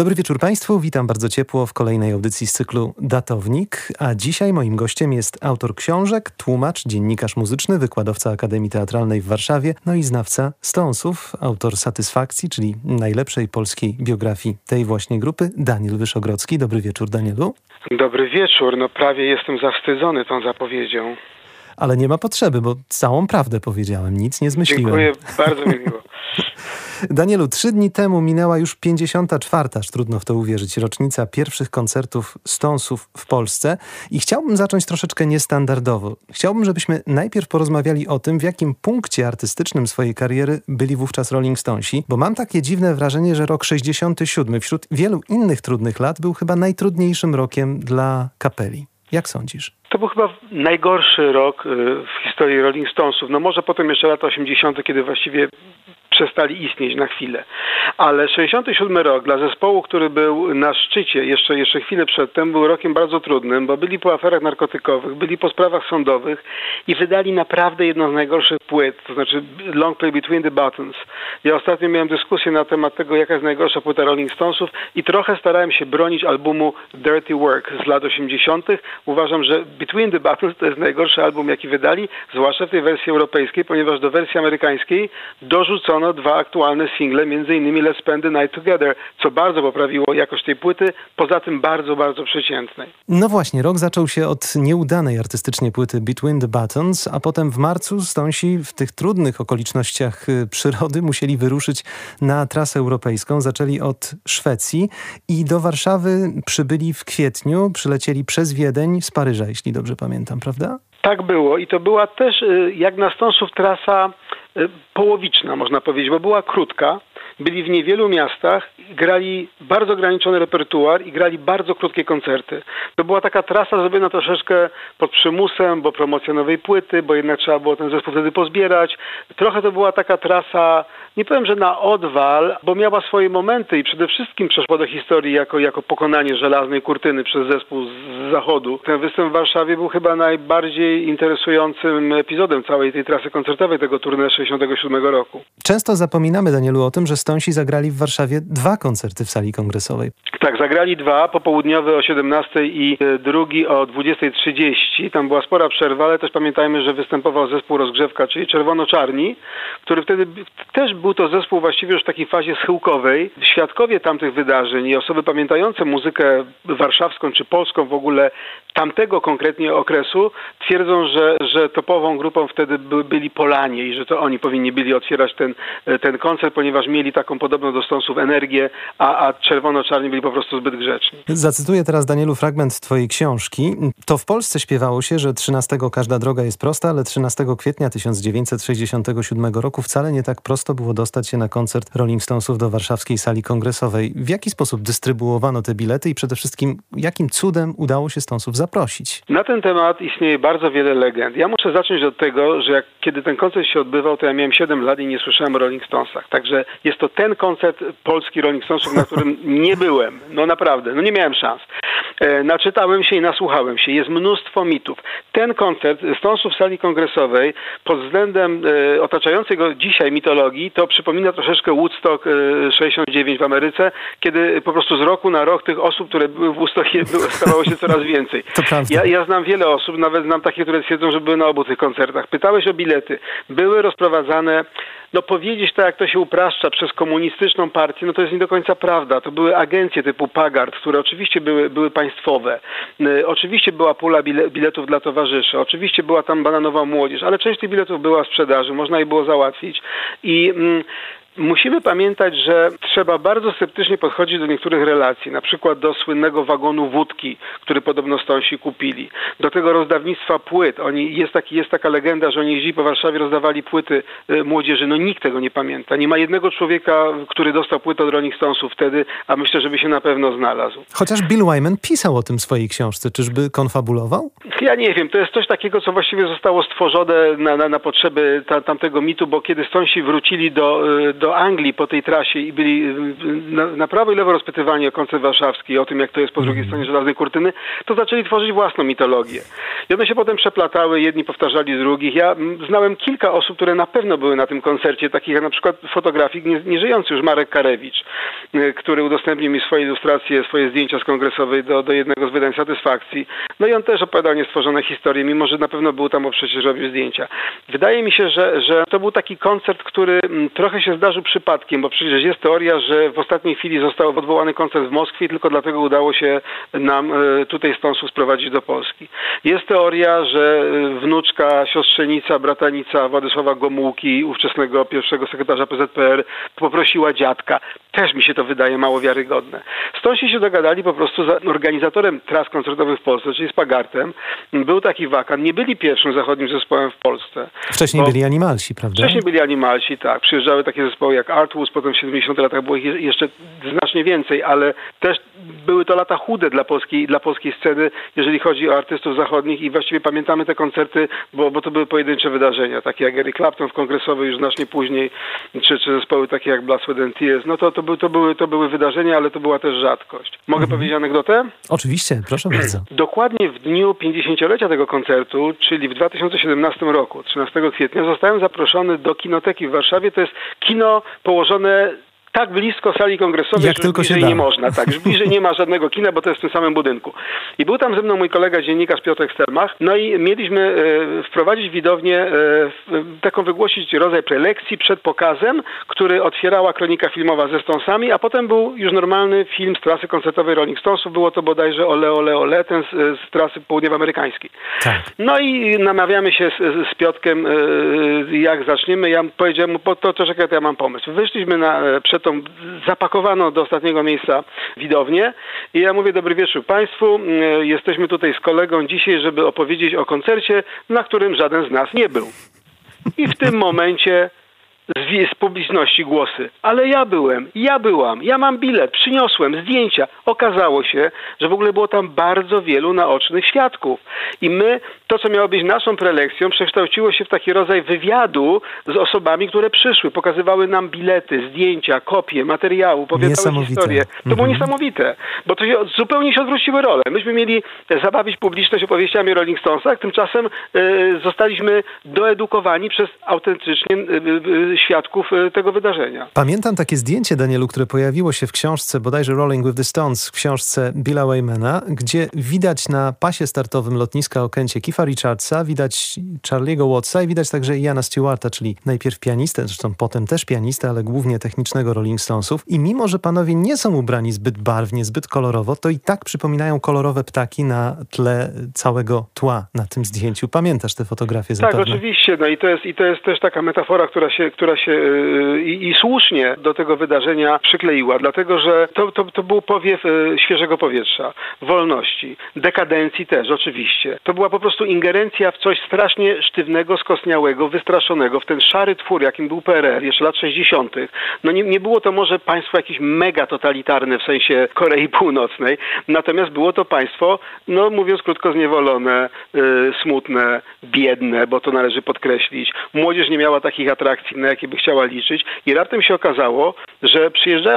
Dobry wieczór Państwu, witam bardzo ciepło w kolejnej audycji z cyklu Datownik, a dzisiaj moim gościem jest autor książek, tłumacz, dziennikarz muzyczny, wykładowca Akademii Teatralnej w Warszawie, no i znawca Stonsów, autor Satysfakcji, czyli najlepszej polskiej biografii tej właśnie grupy, Daniel Wyszogrodzki. Dobry wieczór Danielu. Dobry wieczór, no prawie jestem zawstydzony tą zapowiedzią. Ale nie ma potrzeby, bo całą prawdę powiedziałem, nic nie zmyśliłem. Dziękuję, bardzo mi miło. Danielu, trzy dni temu minęła już 54. aż trudno w to uwierzyć, rocznica pierwszych koncertów Stonsów w Polsce i chciałbym zacząć troszeczkę niestandardowo. Chciałbym, żebyśmy najpierw porozmawiali o tym, w jakim punkcie artystycznym swojej kariery byli wówczas Rolling Stonesi, bo mam takie dziwne wrażenie, że rok 67 wśród wielu innych trudnych lat był chyba najtrudniejszym rokiem dla kapeli. Jak sądzisz? To był chyba najgorszy rok y, w historii Rolling Stonesów. No może potem jeszcze lata 80., kiedy właściwie przestali istnieć na chwilę. Ale 67 rok dla zespołu, który był na szczycie jeszcze, jeszcze chwilę przedtem, był rokiem bardzo trudnym, bo byli po aferach narkotykowych, byli po sprawach sądowych i wydali naprawdę jedną z najgorszych płyt, to znaczy Long Play Between the Buttons. Ja ostatnio miałem dyskusję na temat tego, jaka jest najgorsza płyta Rolling Stonesów i trochę starałem się bronić albumu Dirty Work z lat 80. Uważam, że Between the Buttons to jest najgorszy album, jaki wydali, zwłaszcza w tej wersji europejskiej, ponieważ do wersji amerykańskiej dorzucono dwa aktualne single, innymi Let's Spend the Night Together, co bardzo poprawiło jakość tej płyty, poza tym bardzo, bardzo przeciętnej. No właśnie, rok zaczął się od nieudanej artystycznie płyty Between the Buttons, a potem w marcu Stonsi w tych trudnych okolicznościach y, przyrody musieli wyruszyć na trasę europejską. Zaczęli od Szwecji i do Warszawy przybyli w kwietniu, przylecieli przez Wiedeń z Paryża, jeśli dobrze pamiętam, prawda? Tak było i to była też y, jak na Stonsów trasa połowiczna, można powiedzieć, bo była krótka. Byli w niewielu miastach, grali bardzo ograniczony repertuar i grali bardzo krótkie koncerty. To była taka trasa zrobiona troszeczkę pod przymusem, bo promocja nowej płyty, bo jednak trzeba było ten zespół wtedy pozbierać. Trochę to była taka trasa, nie powiem, że na odwal, bo miała swoje momenty i przede wszystkim przeszła do historii jako, jako pokonanie żelaznej kurtyny przez zespół z zachodu. Ten występ w Warszawie był chyba najbardziej interesującym epizodem całej tej trasy koncertowej tego turnieju 67 roku. Często zapominamy, Danielu, o tym, że Stonsi zagrali w Warszawie dwa koncerty w sali kongresowej. Tak, zagrali dwa, popołudniowy o 17 i e, drugi o 20.30. Tam była spora przerwa, ale też pamiętajmy, że występował zespół rozgrzewka, czyli Czerwono-Czarni, który wtedy też był to zespół właściwie już w takiej fazie schyłkowej. Świadkowie tamtych wydarzeń i osoby pamiętające muzykę warszawską czy polską w ogóle tamtego konkretnie okresu twierdzą, że, że topową grupą wtedy by, byli Polanie i że to oni powinni byli otwierać ten, e, ten koncert, ponieważ mieli taką podobną do Stonesów energię, a, a czerwono-czarni byli po prostu zbyt grzeczni. Zacytuję teraz Danielu fragment twojej książki. To w Polsce śpiewało się, że 13 każda droga jest prosta, ale 13 kwietnia 1967 roku wcale nie tak prosto było dostać się na koncert Rolling Stonesów do warszawskiej sali kongresowej. W jaki sposób dystrybuowano te bilety i przede wszystkim jakim cudem udało się Stonesów zaprosić? Na ten temat istnieje bardzo wiele legend. Ja muszę zacząć od tego, że jak, kiedy ten koncert się odbywał, to ja miałem 7 lat i nie słyszałem o Rolling Stonesach. Także jest to ten koncert polski Rolling Stonesów, na którym nie byłem. No naprawdę, no nie miałem szans. E, naczytałem się i nasłuchałem się. Jest mnóstwo mitów. Ten koncert Stonesów w sali kongresowej pod względem e, otaczającej go dzisiaj mitologii to przypomina troszeczkę Woodstock e, 69 w Ameryce, kiedy po prostu z roku na rok tych osób, które były w Woodstockie stawało się coraz więcej. Ja, ja znam wiele osób, nawet znam takie, które twierdzą, że były na obu tych koncertach. Pytałeś o bilety. Były rozprowadzane no powiedzieć tak, jak to się upraszcza przez komunistyczną partię, no to jest nie do końca prawda. To były agencje typu Pagard, które oczywiście były, były państwowe. Y, oczywiście była pula biletów dla towarzyszy, oczywiście była tam bananowa młodzież, ale część tych biletów była sprzedaży, można je było załatwić. I mm, Musimy pamiętać, że trzeba bardzo sceptycznie podchodzić do niektórych relacji, na przykład do słynnego wagonu wódki, który podobno Stonsi kupili, do tego rozdawnictwa płyt. Oni, jest, taki, jest taka legenda, że oni jeździli po Warszawie, rozdawali płyty y, młodzieży. No nikt tego nie pamięta. Nie ma jednego człowieka, który dostał płytę od Rolling Stonesów wtedy, a myślę, żeby się na pewno znalazł. Chociaż Bill Wyman pisał o tym w swojej książce. Czyżby konfabulował? Ja nie wiem. To jest coś takiego, co właściwie zostało stworzone na, na, na potrzeby ta, tamtego mitu, bo kiedy Stonsi wrócili do, y, do do Anglii po tej trasie i byli na, na prawo i lewo rozpytywani o koncert warszawski, o tym, jak to jest po drugiej stronie żelaznej kurtyny, to zaczęli tworzyć własną mitologię. I one się potem przeplatały, jedni powtarzali drugich. Ja znałem kilka osób, które na pewno były na tym koncercie, takich jak na przykład fotografik nieżyjący już Marek Karewicz, który udostępnił mi swoje ilustracje, swoje zdjęcia z kongresowej do, do jednego z wydań Satysfakcji. No i on też opowiadał niestworzone historie, mimo że na pewno był tam, bo przecież robił zdjęcia. Wydaje mi się, że, że to był taki koncert, który trochę się zdarzył przypadkiem, bo przecież jest teoria, że w ostatniej chwili został odwołany koncert w Moskwie, tylko dlatego udało się nam e, tutaj Stonsów sprowadzić do Polski. Jest teoria, że e, wnuczka, siostrzenica, bratanica Władysława Gomułki, ówczesnego pierwszego sekretarza PZPR, poprosiła dziadka. Też mi się to wydaje mało wiarygodne. Stąd się dogadali po prostu z organizatorem tras koncertowych w Polsce, czyli z Pagartem. Był taki wakan. Nie byli pierwszym zachodnim zespołem w Polsce. Wcześniej byli Animalsi, prawda? Wcześniej byli Animalsi, tak. Przyjeżdżały takie zespoły jak Artwoods, potem w 70 latach było ich jeszcze znacznie więcej, ale też były to lata chude dla polskiej, dla polskiej sceny, jeżeli chodzi o artystów zachodnich i właściwie pamiętamy te koncerty, bo, bo to były pojedyncze wydarzenia, takie jak Eric Clapton w kongresowej już znacznie później, czy, czy zespoły takie jak Blast Within Tears. No to, to, był, to, były, to były wydarzenia, ale to była też rzadkość. Mogę mhm. powiedzieć anegdotę? Oczywiście, proszę bardzo. Dokładnie w dniu 50-lecia tego koncertu, czyli w 2017 roku, 13 kwietnia, zostałem zaproszony do kinoteki w Warszawie. To jest kino på sånne tak blisko sali kongresowej, Jak że tylko bliżej się nie można. Tak, że bliżej nie ma żadnego kina, bo to jest w tym samym budynku. I był tam ze mną mój kolega dziennikarz Piotrek Stelmach, no i mieliśmy e, wprowadzić widownię, e, taką wygłosić rodzaj prelekcji przed pokazem, który otwierała kronika filmowa ze Stonesami, a potem był już normalny film z trasy koncertowej Rolling Stonesów. Było to bodajże Ole, Ole, Ole, ten z, z trasy południowoamerykańskiej. Tak. No i namawiamy się z, z Piotkiem, e, jak zaczniemy. Ja powiedziałem mu, po to, to czekaj, to ja mam pomysł. Wyszliśmy na, przed tą zapakowano do ostatniego miejsca widownię i ja mówię dobry wieczór Państwu, jesteśmy tutaj z kolegą dzisiaj, żeby opowiedzieć o koncercie, na którym żaden z nas nie był. I w tym momencie z, z publiczności głosy. Ale ja byłem, ja byłam, ja mam bilet, przyniosłem zdjęcia. Okazało się, że w ogóle było tam bardzo wielu naocznych świadków. I my, to co miało być naszą prelekcją, przekształciło się w taki rodzaj wywiadu z osobami, które przyszły. Pokazywały nam bilety, zdjęcia, kopie, materiału, opowiadały historię. To było mhm. niesamowite, bo to się, zupełnie się odwróciły role. Myśmy mieli zabawić publiczność opowieściami o Rolling Stonesach, tymczasem y, zostaliśmy doedukowani przez autentycznie y, y, świadków e, tego wydarzenia. Pamiętam takie zdjęcie, Danielu, które pojawiło się w książce, bodajże Rolling with the Stones, w książce Billa Waymana, gdzie widać na pasie startowym lotniska Okęcie Kifa Richardsa, widać Charlie'ego Wattsa i widać także Iana Stewarta, czyli najpierw pianistę, zresztą potem też pianistę, ale głównie technicznego Rolling Stonesów. I mimo, że panowie nie są ubrani zbyt barwnie, zbyt kolorowo, to i tak przypominają kolorowe ptaki na tle całego tła na tym zdjęciu. Pamiętasz te fotografie tak, zapewne? Tak, oczywiście. No i to jest, i to jest też taka metafora, która się, która się y, i, słusznie do tego wydarzenia przykleiła, dlatego że to, to, to był powiew y, świeżego powietrza, wolności, dekadencji też oczywiście. To była po prostu ingerencja w coś strasznie sztywnego, skosniałego, wystraszonego, w ten szary twór, jakim był PRL jeszcze lat 60. No nie, nie było to może państwo jakieś mega totalitarne w sensie Korei Północnej, natomiast było to państwo, no mówiąc krótko, zniewolone, y, smutne, biedne, bo to należy podkreślić. Młodzież nie miała takich atrakcji, na jakie by chciała liczyć i raptem się okazało, że przyjeżdżają